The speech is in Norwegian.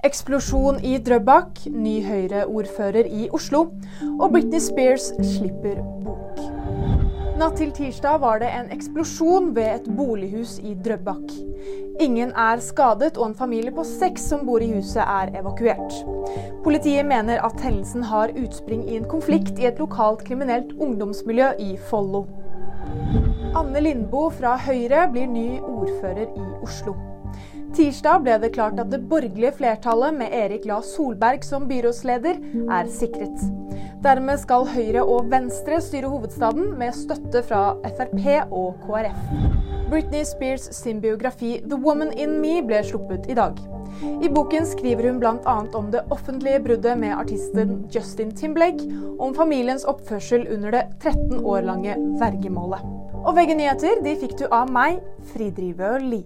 Eksplosjon i Drøbak, ny Høyre-ordfører i Oslo, og Britney Spears slipper bok. Natt til tirsdag var det en eksplosjon ved et bolighus i Drøbak. Ingen er skadet, og en familie på seks som bor i huset er evakuert. Politiet mener at hendelsen har utspring i en konflikt i et lokalt kriminelt ungdomsmiljø i Follo. Anne Lindboe fra Høyre blir ny ordfører i Oslo. Tirsdag ble det klart at det borgerlige flertallet med Erik La Solberg som byrådsleder er sikret. Dermed skal Høyre og Venstre styre hovedstaden med støtte fra Frp og KrF. Britney Spears sin biografi 'The Woman In Me' ble sluppet i dag. I boken skriver hun bl.a. om det offentlige bruddet med artisten Justin Timblake, om familiens oppførsel under det 13 år lange vergemålet. Og VG nyheter de fikk du av meg, Fridrive Lie.